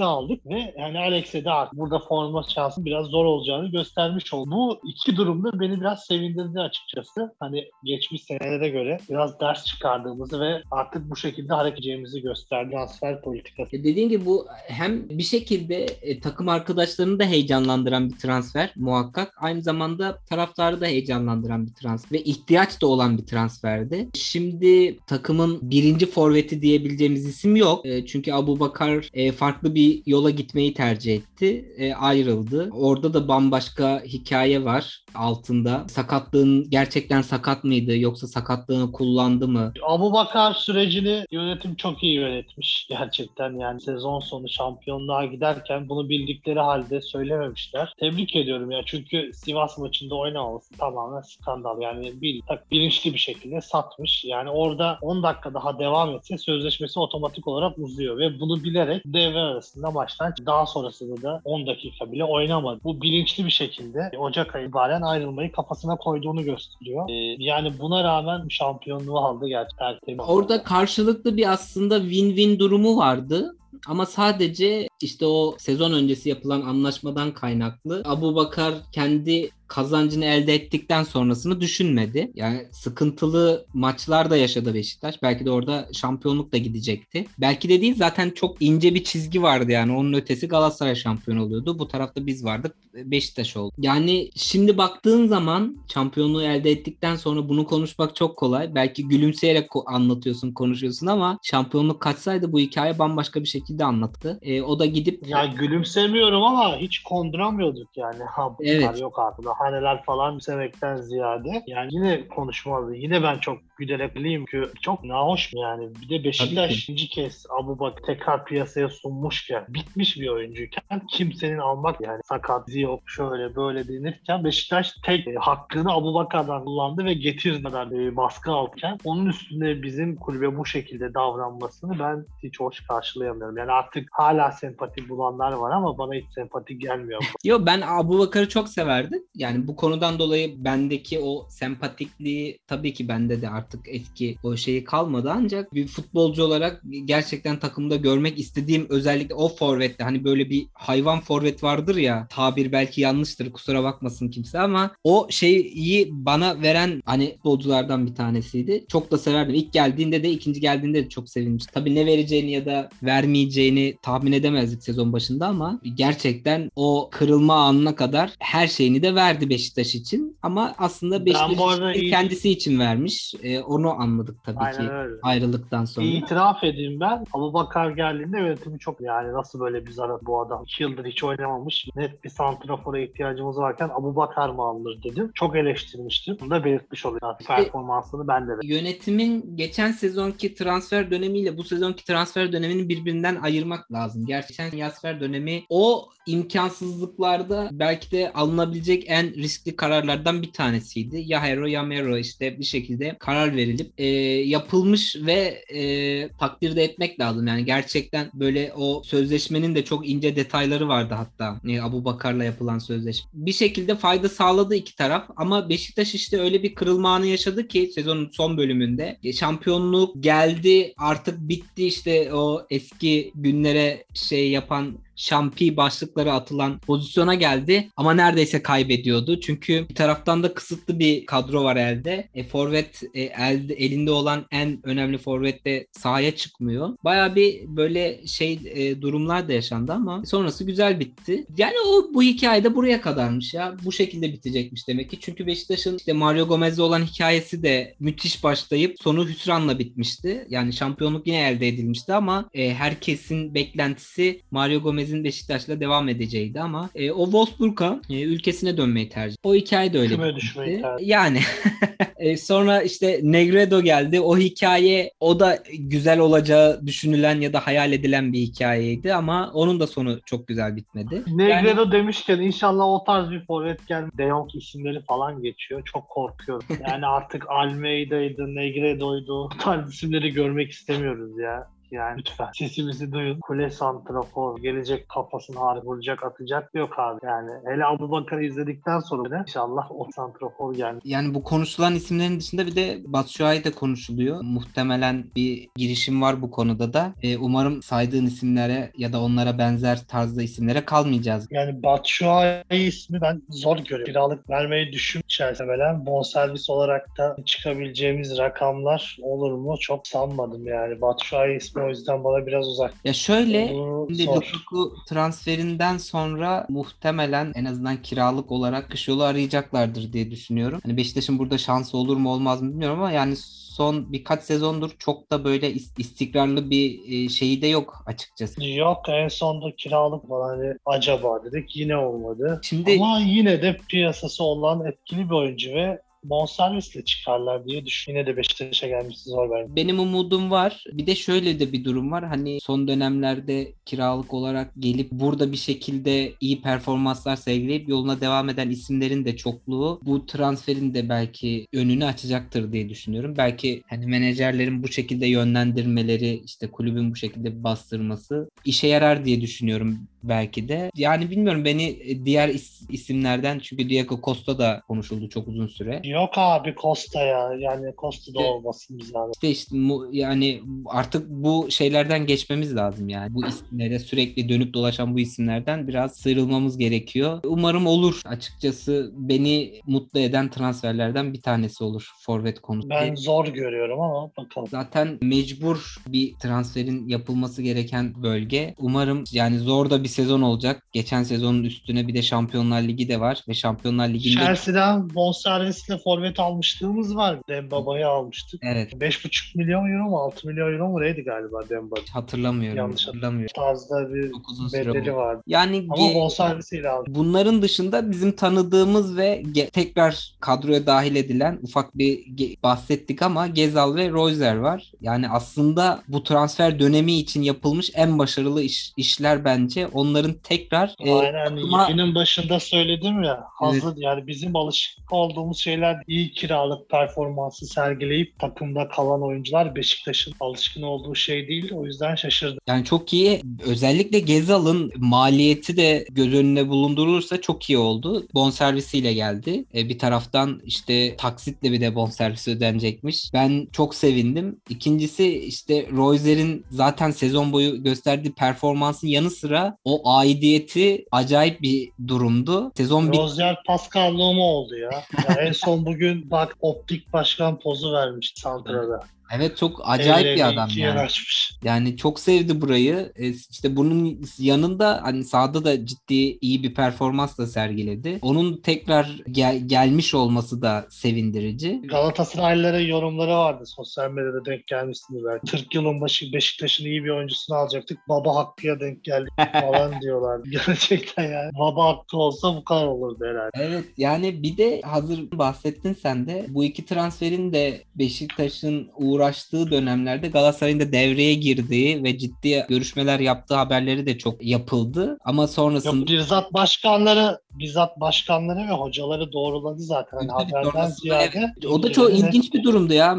Alex'i aldık ve yani Alex'e de artık burada forma şansı biraz zor olacağını göstermiş oldu. Bu iki durumda beni biraz sevindirdi açıkçası. Hani geçmiş senelere göre biraz ders çıkardığımızı ve artık bu şekilde hareket edeceğimizi gösterdi transfer politikası. E, dediğim gibi bu hem bir şekilde e, takım arkadaşlarını da heyecanlandıran bir transfer muhakkak. Aynı zamanda taraftarı da heyecanlandıran bir transfer ve ihtiyaç da olan bir transferdi. Şimdi takımın birinci forveti diyebileceğimiz isim yok. E, çünkü Abu Bakar e, farklı bir yola gitmeyi tercih etti. E, ayrıldı. Orada da bambaşka hikaye var altında. Sakatlığın gerçekten sakat mıydı yoksa sakatlığını kullandı mı? Abu Bakar sürecini yönetim çok iyi yönetmiş gerçekten yani sezon sonu şampiyonluğa giderken bunu bildikleri halde söylememişler. Tebrik ediyorum ya çünkü Sivas maçında oynamaması tamamen skandal yani bil, tak, bilinçli bir şekilde satmış. Yani orada 10 dakika daha devam etse sözleşmesi otomatik olarak uzuyor ve bunu bilerek devre arasında maçtan daha sonrasında da 10 dakika bile oynamadı. Bu bilinçli bir şekilde Ocak ayı itibaren ayrılmayı kafasına koyduğunu gösteriyor. Ee, yani buna rağmen şampiyonluğu aldı gerçekten. Orada karşılıklı bir aslında win-win durumu vardı. Ama sadece işte o sezon öncesi yapılan anlaşmadan kaynaklı Abu Bakar kendi kazancını elde ettikten sonrasını düşünmedi. Yani sıkıntılı maçlar da yaşadı Beşiktaş. Belki de orada şampiyonluk da gidecekti. Belki de değil zaten çok ince bir çizgi vardı yani. Onun ötesi Galatasaray şampiyon oluyordu. Bu tarafta biz vardık. Beşiktaş oldu. Yani şimdi baktığın zaman şampiyonluğu elde ettikten sonra bunu konuşmak çok kolay. Belki gülümseyerek anlatıyorsun, konuşuyorsun ama şampiyonluk kaçsaydı bu hikaye bambaşka bir şekilde anlattı. E, o da gidip... Ya gülümsemiyorum ama hiç konduramıyorduk yani. Ha, evet. yok artık haneler falan sevmekten ziyade yani yine konuşmalı. Yine ben çok gülerek bileyim ki çok nahoş mu yani. Bir de Beşiktaş ikinci kez Abu Bakar tekrar piyasaya sunmuşken bitmiş bir oyuncuyken kimsenin almak yani sakat yok şöyle böyle denirken Beşiktaş tek e, hakkını Abu Bakar'dan kullandı ve getirmeden e, baskı alırken onun üstünde bizim kulübe bu şekilde davranmasını ben hiç hoş karşılayamıyorum. Yani artık hala sempatik bulanlar var ama bana hiç sempatik gelmiyor. Yo ben Abu Bakar'ı çok severdim. Yani bu konudan dolayı bendeki o sempatikliği tabii ki bende de artık etki o şeyi kalmadı ancak bir futbolcu olarak gerçekten takımda görmek istediğim özellikle o forvette hani böyle bir hayvan forvet vardır ya tabir belki yanlıştır kusura bakmasın kimse ama o şeyi bana veren hani futbolculardan bir tanesiydi. Çok da severdim. İlk geldiğinde de ikinci geldiğinde de çok sevinmiştim. Tabii ne vereceğini ya da vermeyeceğini tahmin edemezdik sezon başında ama gerçekten o kırılma anına kadar her şeyini de verdi Beşiktaş için ama aslında Beşiktaş kendisi için vermiş. E, onu anladık tabii Aynen ki öyle. ayrılıktan sonra. İtiraf edeyim ben. Abu Bakar geldiğinde yönetimi çok yani nasıl böyle bir zarar bu adam. 2 yıldır hiç oynamamış. Net bir santrafora ihtiyacımız varken Abu Bakar mı alınır dedim. Çok eleştirmiştim. Bunu da belirtmiş oluyor. İşte, Performansını ben de. Yönetimin geçen sezonki transfer dönemiyle bu sezonki transfer dönemini birbirinden ayırmak lazım. Gerçekten transfer dönemi o imkansızlıklarda belki de alınabilecek en riskli kararlardan bir tanesiydi. Ya Hero ya Mero işte bir şekilde karar verilip e, yapılmış ve e, takdir de etmek lazım. Yani gerçekten böyle o sözleşmenin de çok ince detayları vardı hatta e, Abu Bakar'la yapılan sözleşme. Bir şekilde fayda sağladı iki taraf ama Beşiktaş işte öyle bir kırılma anı yaşadı ki sezonun son bölümünde. E, şampiyonluk geldi artık bitti işte o eski günlere şey yapan şampi başlıkları atılan pozisyona geldi ama neredeyse kaybediyordu. Çünkü bir taraftan da kısıtlı bir kadro var elde. E, forvet e, elde, elinde olan en önemli forvet de sahaya çıkmıyor. Baya bir böyle şey e, durumlar da yaşandı ama sonrası güzel bitti. Yani o bu hikayede buraya kadarmış ya. Bu şekilde bitecekmiş demek ki. Çünkü Beşiktaş'ın işte Mario Gomez'le olan hikayesi de müthiş başlayıp sonu hüsranla bitmişti. Yani şampiyonluk yine elde edilmişti ama e, herkesin beklentisi Mario Gomez herkesin Beşiktaş'la devam edeceğiydi ama e, o Wolfsburg'a e, ülkesine dönmeyi tercih. O hikaye de öyle. Küme düşmeyi tercih. Yani E, sonra işte Negredo geldi. O hikaye o da güzel olacağı düşünülen ya da hayal edilen bir hikayeydi ama onun da sonu çok güzel bitmedi. Negredo demişken inşallah o tarz bir forvet gel. De Jong isimleri falan geçiyor. Çok korkuyorum. Yani artık Almeida'ydı, Negredo'ydu. Bu tarz isimleri görmek istemiyoruz ya. Yani lütfen sesimizi duyun. Kule santrafor gelecek kafasını harbi vuracak atacak yok abi. Yani hele Abu Bakar'ı izledikten sonra da inşallah o santrafor gelmiş. Yani bu konuşulan isimlerin dışında bir de Batshuayi de konuşuluyor. Muhtemelen bir girişim var bu konuda da. E, umarım saydığın isimlere ya da onlara benzer tarzda isimlere kalmayacağız. Yani Batshuayi ismi ben zor görüyorum. Kiralık vermeyi düşün içerisinde bonservis olarak da çıkabileceğimiz rakamlar olur mu çok sanmadım yani. Batshuayi ismi o yüzden bana biraz uzak. Ya şöyle Şimdi. Lukaku transferinden sonra muhtemelen en azından kiralık olarak kış yolu arayacaklardır diye düşünüyorum. Hani Beşiktaş'ın burada şansı olur mu olmaz mı bilmiyorum ama yani son birkaç sezondur çok da böyle is- istikrarlı bir e, şeyi de yok açıkçası. Yok en sonda kiralık falan hani acaba dedik yine olmadı. Şimdi Ama yine de piyasası olan etkili bir oyuncu ve bonservisle çıkarlar diye düşün. Yine de Beşiktaş'a gelmesi zor bence. benim umudum var. Bir de şöyle de bir durum var. Hani son dönemlerde kiralık olarak gelip burada bir şekilde iyi performanslar sergileyip yoluna devam eden isimlerin de çokluğu bu transferin de belki önünü açacaktır diye düşünüyorum. Belki hani menajerlerin bu şekilde yönlendirmeleri, işte kulübün bu şekilde bastırması işe yarar diye düşünüyorum belki de. Yani bilmiyorum beni diğer is- isimlerden çünkü Diego Costa da konuşuldu çok uzun süre. Yok abi Costa ya. Yani Costa da olmasın bize abi. İşte işte mu- yani artık bu şeylerden geçmemiz lazım yani. Bu isimlere sürekli dönüp dolaşan bu isimlerden biraz sıyrılmamız gerekiyor. Umarım olur. Açıkçası beni mutlu eden transferlerden bir tanesi olur forvet konusu. Ben zor görüyorum ama bakalım. Zaten mecbur bir transferin yapılması gereken bölge. Umarım yani zor da bir sezon olacak. Geçen sezonun üstüne bir de Şampiyonlar Ligi de var ve Şampiyonlar Ligi'nde Chelsea'den bonservisle forvet almışlığımız var. Dembaba'yı almıştık. evet 5,5 milyon euro mu 6 milyon euro mu neydi galiba Dembaba? hatırlamıyorum. Yanlış hatırlamıyorum. tarzda bir bedeli vardı. Yani Ama bonservisiyle aldı. Bunların dışında bizim tanıdığımız ve tekrar kadroya dahil edilen ufak bir bahsettik ama Gezal ve Royzer var. Yani aslında bu transfer dönemi için yapılmış en başarılı iş- işler bence. Onların tekrar e, Aynen takıma- yayının başında söyledim ya hazır yani bizim alışık olduğumuz şeyler iyi kiralık performansı sergileyip takımda kalan oyuncular Beşiktaş'ın alışkın olduğu şey değil. O yüzden şaşırdım. yani çok iyi. Özellikle Gezal'ın maliyeti de göz önüne bulundurulursa çok iyi oldu. Bonservisiyle geldi. E, bir taraftan işte taksitle bir de bonservisi ödenecekmiş. Ben çok sevindim. İkincisi işte Royzer'in zaten sezon boyu gösterdiği performansın yanı sıra o aidiyeti acayip bir durumdu. Sezon bir Rozier Pascal Noma oldu ya. Ya en son bugün bak optik başkan pozu vermiş Santra'da. Evet çok acayip Ellerini bir adam yani. açmış. Yani çok sevdi burayı. E, işte bunun yanında hani sahada da ciddi iyi bir performans da sergiledi. Onun tekrar gel- gelmiş olması da sevindirici. Galatasaraylılara yorumları vardı. Sosyal medyada denk gelmişsiniz belki. 40 yılın başı Beşiktaş'ın iyi bir oyuncusunu alacaktık. Baba Hakkı'ya denk geldik falan diyorlar. Gerçekten yani. Baba Hakkı olsa bu kadar olurdu herhalde. Evet yani bir de hazır bahsettin sen de bu iki transferin de Beşiktaş'ın uğraştığı dönemlerde Galatasaray'ın da devreye girdiği ve ciddi görüşmeler yaptığı haberleri de çok yapıldı. Ama Yok sonrasında bizzat başkanları bizzat başkanları ve hocaları doğruladı zaten. Hani haberden ziyade. O da çok ilginç bir durumdu ya.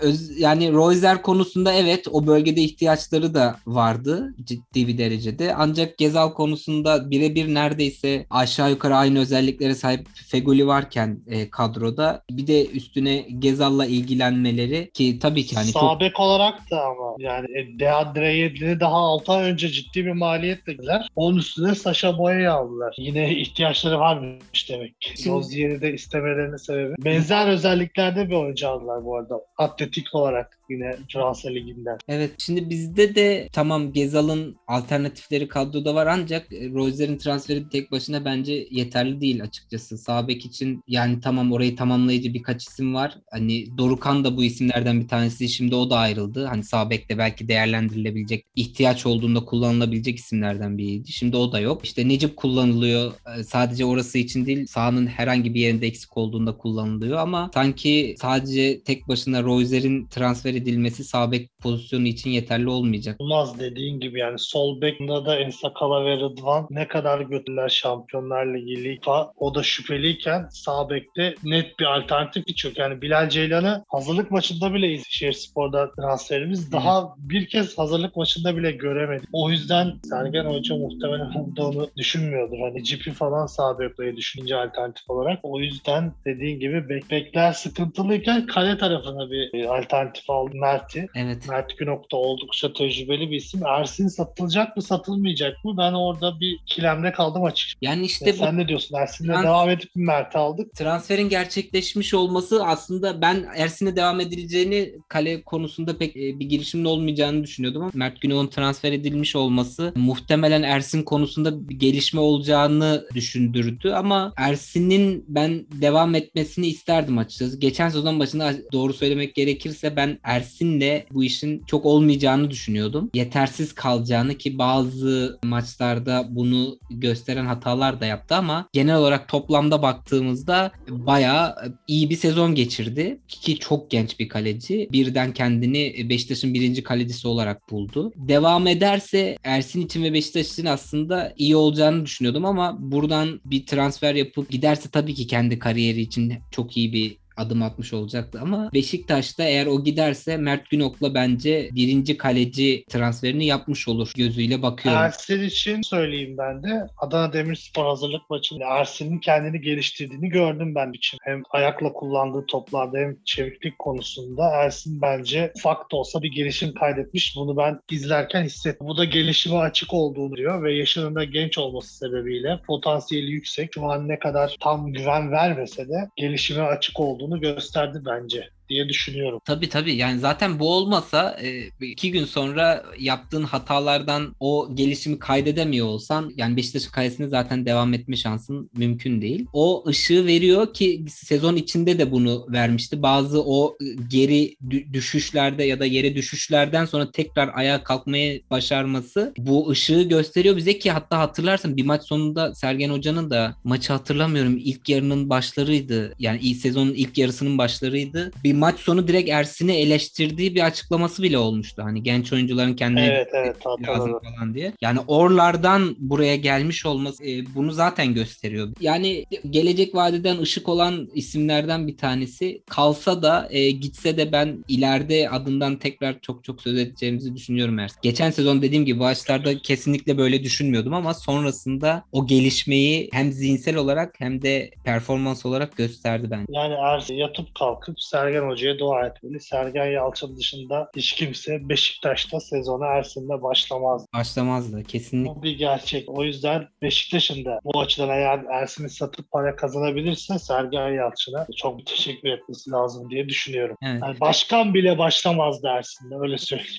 Öz, yani Royzer konusunda evet o bölgede ihtiyaçları da vardı ciddi bir derecede. Ancak Gezal konusunda birebir neredeyse aşağı yukarı aynı özelliklere sahip Fegoli varken e, kadroda bir de üstüne Gezal'la ilgilenmeleri ki tabii ki hani çok Sağ bek olarak da ama yani e, Deandre daha 6 ay önce ciddi bir maliyetle girdiler. Onun üstüne Sasha Boya'yı aldılar. Yine ihtiyaçları varmış demek Rozier'i de istemelerinin sebebi. Benzer özelliklerde bir oyuncu aldılar bu arada. Atletik olarak. Yine transfer liginden. Evet şimdi bizde de tamam Gezal'ın alternatifleri kadroda var ancak e, Royzer'in transferi tek başına bence yeterli değil açıkçası. Sağ bek için yani tamam orayı tamamlayıcı birkaç isim var. Hani Dorukan da bu isimlerden bir tanesi. Şimdi o da ayrıldı. Hani sağ bekte belki değerlendirilebilecek ihtiyaç olduğunda kullanılabilecek isimlerden biriydi. Şimdi o da yok. İşte Necip kullanılıyor. E, Sadece orası için değil sahanın herhangi bir yerinde eksik olduğunda kullanılıyor ama sanki sadece tek başına Royzer'in transfer edilmesi sağ bek pozisyonu için yeterli olmayacak. Olmaz dediğin gibi yani sol bekinde da Ensakala ve Rıdvan ne kadar götürdüler Şampiyonlar Ligi Liga o da şüpheliyken sağ bekte net bir alternatif hiç yok. Yani Bilal Ceylan'ı hazırlık maçında bile Eskişehir Spor'da transferimiz daha bir kez hazırlık maçında bile göremedik. O yüzden Sergen Hoca muhtemelen onu düşünmüyordur. Hani Cipi falan sağ bekleyi düşününce alternatif olarak. O yüzden dediğin gibi bek bekler sıkıntılıyken kale tarafına bir e, alternatif aldı Mert'i. Evet. Mert Günok da oldukça tecrübeli bir isim. Ersin satılacak mı satılmayacak mı? Ben orada bir kilemde kaldım açıkçası. Yani Ya işte bu sen ne diyorsun? Ersin'le Trans- devam edip Mert'i aldık? transferin gerçekleşmiş olması aslında ben Ersin'e devam edileceğini kale konusunda pek e, bir girişimin olmayacağını düşünüyordum ama Mert Günok'un transfer edilmiş olması muhtemelen Ersin konusunda bir gelişme olacağını düşündürdü ama Ersin'in ben devam etmesini isterdim açıkçası. Geçen sezon başında doğru söylemek gerekirse ben Ersin'le bu işin çok olmayacağını düşünüyordum. Yetersiz kalacağını ki bazı maçlarda bunu gösteren hatalar da yaptı ama genel olarak toplamda baktığımızda bayağı iyi bir sezon geçirdi. Ki çok genç bir kaleci. Birden kendini Beşiktaş'ın birinci kalecisi olarak buldu. Devam ederse Ersin için ve Beşiktaş için aslında iyi olacağını düşünüyordum ama buradan bir transfer yapıp giderse tabii ki kendi kariyeri için çok iyi bir adım atmış olacaktı ama Beşiktaş'ta eğer o giderse Mert Günok'la bence birinci kaleci transferini yapmış olur gözüyle bakıyorum. Ersin için söyleyeyim ben de. Adana Demirspor hazırlık maçında Ersin'in kendini geliştirdiğini gördüm ben için. Hem ayakla kullandığı toplarda hem çeviklik konusunda Ersin bence ufak da olsa bir gelişim kaydetmiş. Bunu ben izlerken hissettim. Bu da gelişime açık olduğunu diyor ve yaşının da genç olması sebebiyle potansiyeli yüksek. Şu an ne kadar tam güven vermese de gelişime açık olduğunu gösterdi bence diye düşünüyorum. Tabii tabii yani zaten bu olmasa e, iki gün sonra yaptığın hatalardan o gelişimi kaydedemiyor olsan yani Beşiktaş'ın kalesinde zaten devam etme şansın mümkün değil. O ışığı veriyor ki sezon içinde de bunu vermişti. Bazı o geri dü- düşüşlerde ya da yere düşüşlerden sonra tekrar ayağa kalkmayı başarması bu ışığı gösteriyor bize ki hatta hatırlarsın bir maç sonunda Sergen Hoca'nın da maçı hatırlamıyorum ilk yarının başlarıydı. Yani ilk sezonun ilk yarısının başlarıydı. Bir maç sonu direkt Ersin'i eleştirdiği bir açıklaması bile olmuştu. Hani genç oyuncuların kendine Evet evet lazım hatırladım. falan diye. Yani oralardan buraya gelmiş olması e, bunu zaten gösteriyor. Yani gelecek vadeden ışık olan isimlerden bir tanesi. Kalsa da e, gitse de ben ileride adından tekrar çok çok söz edeceğimizi düşünüyorum Ersin. Geçen sezon dediğim gibi başlarda kesinlikle böyle düşünmüyordum ama sonrasında o gelişmeyi hem zihinsel olarak hem de performans olarak gösterdi bence. Yani Ersin yatıp kalkıp Sergen Hoca'ya dua etmeli. Sergen Yalçın dışında hiç kimse Beşiktaş'ta sezona Ersin'le başlamaz. Başlamazdı kesinlikle. Bu bir gerçek. O yüzden Beşiktaş'ın da bu açıdan eğer Ersin'i satıp para kazanabilirse Sergen Yalçın'a çok teşekkür etmesi lazım diye düşünüyorum. Evet. Yani başkan bile başlamazdı Ersin'le öyle söyleyeyim.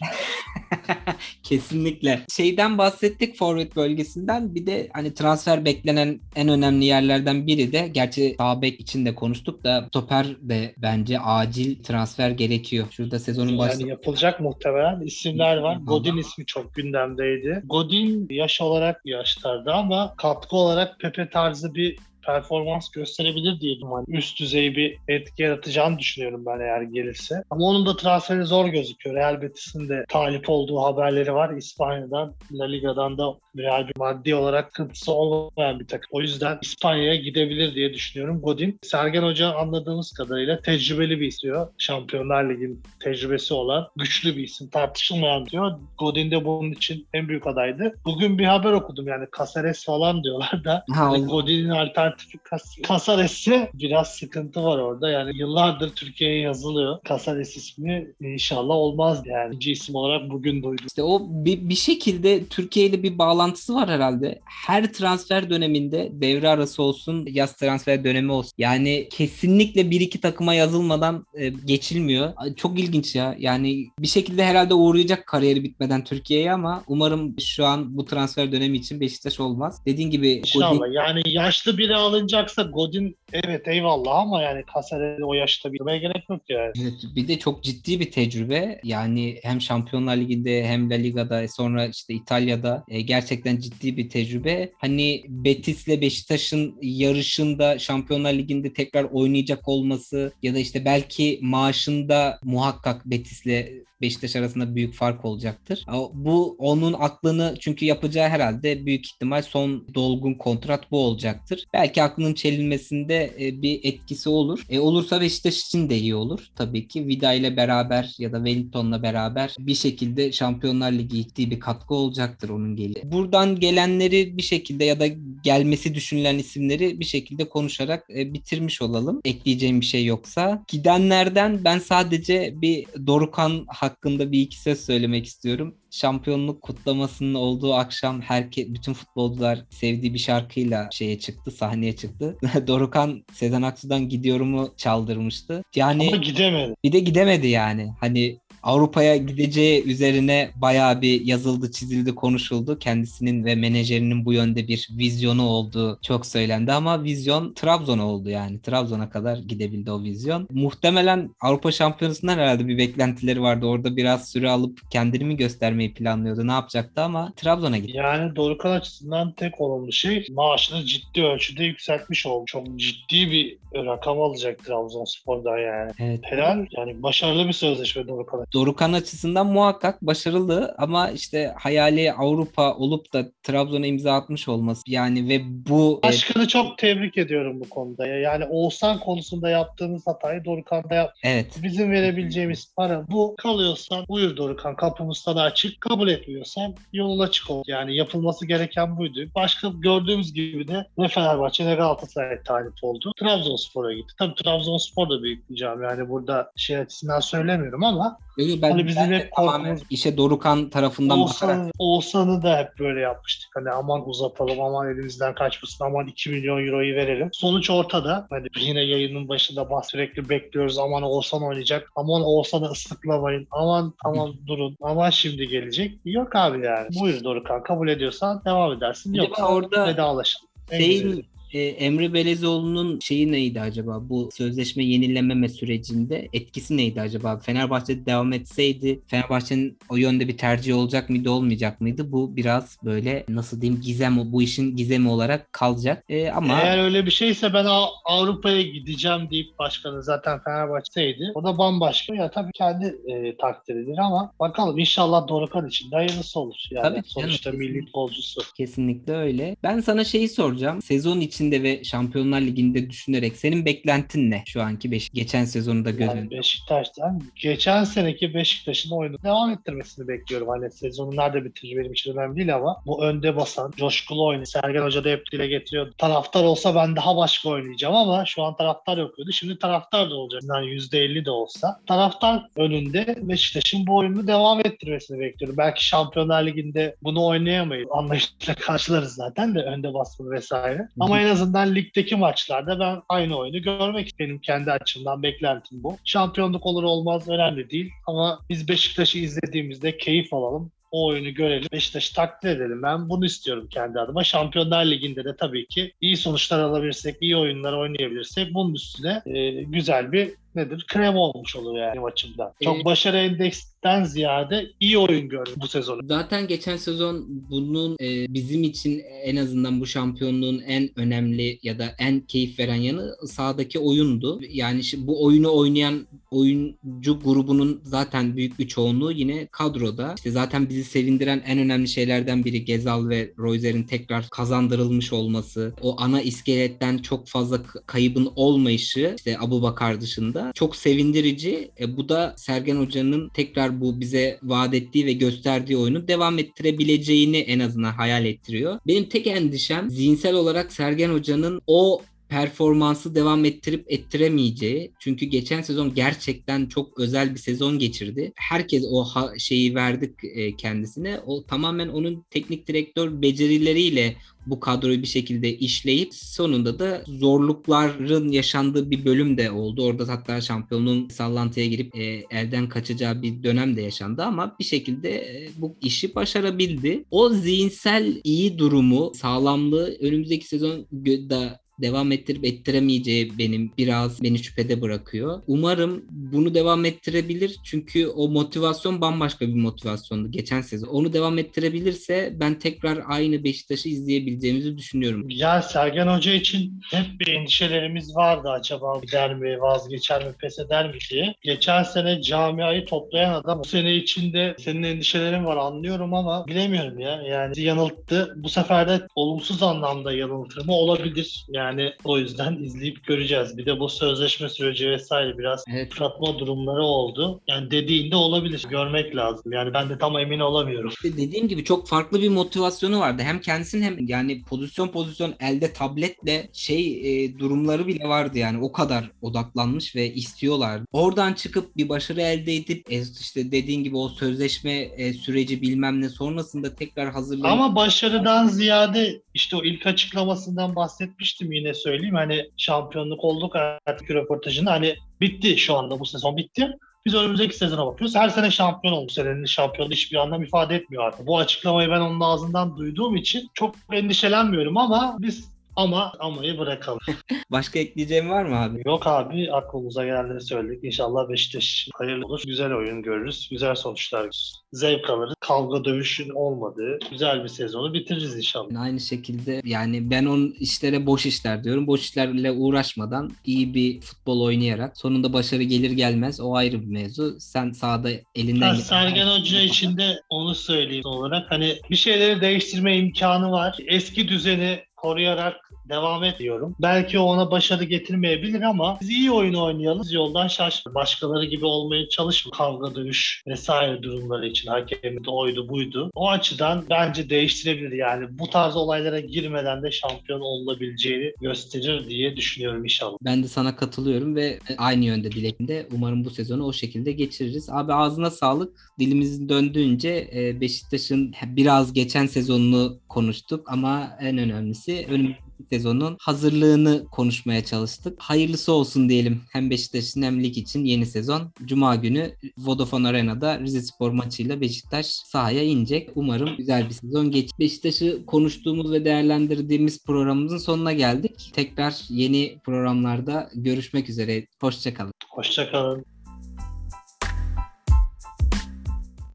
Kesinlikle. Şeyden bahsettik forvet bölgesinden. Bir de hani transfer beklenen en önemli yerlerden biri de gerçi sağ bek için de konuştuk da stoper de bence acil transfer gerekiyor. Şurada sezonun başında Yani yapılacak muhtemelen isimler var. Godin ismi çok gündemdeydi. Godin yaş olarak yaşlarda ama katkı olarak Pepe tarzı bir performans gösterebilir diyelim. Hani üst düzey bir etki yaratacağını düşünüyorum ben eğer gelirse. Ama onun da transferi zor gözüküyor. Real Betis'in de talip olduğu haberleri var. İspanya'dan, La Liga'dan da Real bir maddi olarak sıkıntısı olmayan bir takım. O yüzden İspanya'ya gidebilir diye düşünüyorum. Godin, Sergen Hoca anladığımız kadarıyla tecrübeli bir istiyor. Şampiyonlar Ligi'nin tecrübesi olan güçlü bir isim. Tartışılmayan diyor. Godin de bunun için en büyük adaydı. Bugün bir haber okudum yani Caceres falan diyorlar da Ha, Godin'in alternatif sertifikası. Casares'e biraz sıkıntı var orada. Yani yıllardır Türkiye'ye yazılıyor. Casares ismi inşallah olmaz yani. İkinci isim olarak bugün duydum. İşte o bir, bir şekilde Türkiye ile bir bağlantısı var herhalde. Her transfer döneminde devre arası olsun, yaz transfer dönemi olsun. Yani kesinlikle bir iki takıma yazılmadan e, geçilmiyor. Çok ilginç ya. Yani bir şekilde herhalde uğrayacak kariyeri bitmeden Türkiye'ye ama umarım şu an bu transfer dönemi için Beşiktaş olmaz. Dediğin gibi İnşallah. Godin... Yani yaşlı biri alınacaksa Godin evet eyvallah ama yani Casares'i o yaşta bilmeye gerek yok yani. Evet, bir de çok ciddi bir tecrübe. Yani hem Şampiyonlar Ligi'nde hem La Liga'da e, sonra işte İtalya'da e, gerçekten ciddi bir tecrübe. Hani Betis'le Beşiktaş'ın yarışında Şampiyonlar Ligi'nde tekrar oynayacak olması ya da işte belki maaşında muhakkak Betis'le Beşiktaş arasında büyük fark olacaktır. Bu onun aklını çünkü yapacağı herhalde büyük ihtimal son dolgun kontrat bu olacaktır. Belki aklının çelinmesinde e, bir etkisi olur. E, olursa Beşiktaş için de iyi olur tabii ki. Vida ile beraber ya da Wellington'la beraber bir şekilde Şampiyonlar Ligi ciddi bir katkı olacaktır onun geli. Buradan gelenleri bir şekilde ya da gelmesi düşünülen isimleri bir şekilde konuşarak e, bitirmiş olalım. Ekleyeceğim bir şey yoksa. Gidenlerden ben sadece bir Dorukan hakkında bir iki söz söylemek istiyorum. Şampiyonluk kutlamasının olduğu akşam herke bütün futbolcular sevdiği bir şarkıyla şeye çıktı, sahneye çıktı. Dorukan Sezen Aksu'dan gidiyorumu çaldırmıştı. Yani Ama gidemedi. Bir de gidemedi yani. Hani Avrupa'ya gideceği üzerine bayağı bir yazıldı, çizildi, konuşuldu. Kendisinin ve menajerinin bu yönde bir vizyonu olduğu çok söylendi ama vizyon Trabzon oldu yani. Trabzon'a kadar gidebildi o vizyon. Muhtemelen Avrupa Şampiyonası'ndan herhalde bir beklentileri vardı. Orada biraz süre alıp kendini mi göstermeyi planlıyordu, ne yapacaktı ama Trabzon'a gitti. Yani Dorukhan açısından tek olumlu şey maaşını ciddi ölçüde yükseltmiş oldu. Çok ciddi bir rakam alacak Trabzonspor'dan yani. Evet. Helal yani başarılı bir sözleşme Dorukhan Dorukan açısından muhakkak başarılı ama işte hayali Avrupa olup da Trabzon'a imza atmış olması yani ve bu Başkanı e... çok tebrik ediyorum bu konuda. Yani Oğuzhan konusunda yaptığımız hatayı Dorukan'da yap. Evet. Bizim verebileceğimiz para bu. Kalıyorsan buyur Dorukan kapımız sana açık. Kabul etmiyorsan yoluna çık ol. Yani yapılması gereken buydu. Başka gördüğümüz gibi de ne Fenerbahçe ne Galatasaray talip oldu. Trabzonspor'a gitti. Tabii Trabzonspor da büyük bir cami. Yani burada şey açısından söylemiyorum ama Yok, ben, hani bizim ben hep tamamen işe Dorukan tarafından Oğuzhan, bakarak. Oğuzhan'ı da hep böyle yapmıştık. Hani aman uzatalım, aman elimizden kaçmasın, aman 2 milyon euroyu verelim. Sonuç ortada. Hani yine yayının başında bas sürekli bekliyoruz. Aman Oğuzhan oynayacak. Aman Oğuzhan'ı ıslıklamayın. Aman aman durun. Aman şimdi gelecek. Yok abi yani. Buyur Dorukan. Kabul ediyorsan devam edersin. Yok. Orada vedalaşın. Şeyin, e, Emre Belezoğlu'nun şeyi neydi acaba? Bu sözleşme yenilememe sürecinde etkisi neydi acaba? Fenerbahçe devam etseydi Fenerbahçe'nin o yönde bir tercih olacak mıydı olmayacak mıydı? Bu biraz böyle nasıl diyeyim gizem bu işin gizemi olarak kalacak. E, ama eğer öyle bir şeyse ben Avrupa'ya gideceğim deyip başkanı zaten Fenerbahçe'ydi. O da bambaşka. Ya tabii kendi e, takdiridir ama bakalım inşallah Dorukan için de hayırlısı olur. Yani tabii, sonuçta canım, milli futbolcusu. Kesinlikle öyle. Ben sana şeyi soracağım. Sezon için içinde ve Şampiyonlar Ligi'nde düşünerek senin beklentin ne şu anki beş, geçen sezonu da göz yani Beşiktaş'tan geçen seneki Beşiktaş'ın oyunu devam ettirmesini bekliyorum. Hani sezonu nerede bitirir benim için önemli değil ama bu önde basan, coşkulu oyunu Sergen Hoca da hep dile getiriyor. Taraftar olsa ben daha başka oynayacağım ama şu an taraftar yokuydu. Şimdi taraftar da olacak. Yani %50 de olsa. Taraftar önünde Beşiktaş'ın bu oyunu devam ettirmesini bekliyorum. Belki Şampiyonlar Ligi'nde bunu oynayamayız. Anlayışla karşılarız zaten de önde basma vesaire. Ama en azından ligdeki maçlarda ben aynı oyunu görmek benim kendi açımdan beklentim bu. Şampiyonluk olur olmaz önemli değil ama biz Beşiktaş'ı izlediğimizde keyif alalım o oyunu görelim. Beşiktaş'ı takdir edelim. Ben bunu istiyorum kendi adıma. Şampiyonlar Ligi'nde de tabii ki iyi sonuçlar alabilirsek, iyi oyunlar oynayabilirsek bunun üstüne e, güzel bir nedir? Krem olmuş olur yani maçımda. Çok ee, başarı endeksten ziyade iyi oyun gördüm bu sezon. Zaten geçen sezon bunun e, bizim için en azından bu şampiyonluğun en önemli ya da en keyif veren yanı sahadaki oyundu. Yani bu oyunu oynayan oyuncu grubunun zaten büyük bir çoğunluğu yine kadroda. İşte zaten bizi sevindiren en önemli şeylerden biri Gezal ve Royzer'in tekrar kazandırılmış olması. O ana iskeletten çok fazla kaybın olmayışı işte Abu Bakar dışında çok sevindirici. E, bu da Sergen Hoca'nın tekrar bu bize vaat ettiği ve gösterdiği oyunu devam ettirebileceğini en azından hayal ettiriyor. Benim tek endişem zihinsel olarak Sergen Hoca'nın o performansı devam ettirip ettiremeyeceği. Çünkü geçen sezon gerçekten çok özel bir sezon geçirdi. Herkes o şeyi verdik e, kendisine. O tamamen onun teknik direktör becerileriyle bu kadroyu bir şekilde işleyip sonunda da zorlukların yaşandığı bir bölüm de oldu. Orada hatta şampiyonluğun sallantıya girip e, elden kaçacağı bir dönem de yaşandı ama bir şekilde e, bu işi başarabildi. O zihinsel iyi durumu, sağlamlığı önümüzdeki sezon da devam ettirip ettiremeyeceği benim biraz beni şüphede bırakıyor. Umarım bunu devam ettirebilir çünkü o motivasyon bambaşka bir motivasyondu geçen sezon. Onu devam ettirebilirse ben tekrar aynı Beşiktaş'ı izleyebileceğimizi düşünüyorum. Ya Sergen Hoca için hep bir endişelerimiz vardı acaba gider mi, vazgeçer mi, pes eder mi diye. Geçen sene camiayı toplayan adam bu sene içinde senin endişelerin var anlıyorum ama bilemiyorum ya. Yani yanılttı. Bu sefer de olumsuz anlamda yanıltır mı olabilir. Yani o yüzden izleyip göreceğiz. Bir de bu sözleşme süreci vesaire biraz Evet. durumları oldu. Yani dediğinde olabilir. Görmek lazım. Yani ben de tam emin olamıyorum. İşte dediğim gibi çok farklı bir motivasyonu vardı. Hem kendisinin hem yani pozisyon pozisyon elde tabletle şey e, durumları bile vardı yani o kadar odaklanmış ve istiyorlardı. Oradan çıkıp bir başarı elde edip e, işte dediğin gibi o sözleşme e, süreci bilmem ne sonrasında tekrar hazırlanıp Ama başarıdan ziyade işte o ilk açıklamasından bahsetmiştim yine söyleyeyim. Hani şampiyonluk olduk artık röportajında hani bitti şu anda bu sezon bitti. Biz önümüzdeki sezona bakıyoruz. Her sene şampiyon oldu. Bu senenin şampiyonu hiçbir anlam ifade etmiyor artık. Bu açıklamayı ben onun ağzından duyduğum için çok endişelenmiyorum ama biz ama amayı bırakalım. başka ekleyeceğim var mı abi? Yok abi aklımıza gelenleri söyledik. İnşallah Beşiktaş hayırlı olur. Güzel oyun görürüz. Güzel sonuçlar. Zevk alırız. Kavga dövüşün olmadığı güzel bir sezonu bitiririz inşallah. Aynı şekilde yani ben onun işlere boş işler diyorum. Boş işlerle uğraşmadan iyi bir futbol oynayarak sonunda başarı gelir gelmez o ayrı bir mevzu. Sen sahada elinden Ha, Sergen Hoca için de onu söyleyeyim olarak. Hani bir şeyleri değiştirme imkanı var. Eski düzeni koruyarak devam ediyorum. Belki ona başarı getirmeyebilir ama biz iyi oyun oynayalım. Yoldan şaşma. Başkaları gibi olmaya çalışma. Kavga, dövüş vesaire durumları için hakemi de oydu buydu. O açıdan bence değiştirebilir. Yani bu tarz olaylara girmeden de şampiyon olabileceğini gösterir diye düşünüyorum inşallah. Ben de sana katılıyorum ve aynı yönde dileğimde. Umarım bu sezonu o şekilde geçiririz. Abi ağzına sağlık. Dilimizin döndüğünce e, Beşiktaş'ın biraz geçen sezonunu konuştuk ama en önemlisi önümüzdeki sezonun hazırlığını konuşmaya çalıştık. Hayırlısı olsun diyelim hem Beşiktaş'ın hem lig için yeni sezon. Cuma günü Vodafone Arena'da Rizespor maçıyla Beşiktaş sahaya inecek. Umarım güzel bir sezon geç. Beşiktaş'ı konuştuğumuz ve değerlendirdiğimiz programımızın sonuna geldik. Tekrar yeni programlarda görüşmek üzere. Hoşçakalın. Hoşçakalın.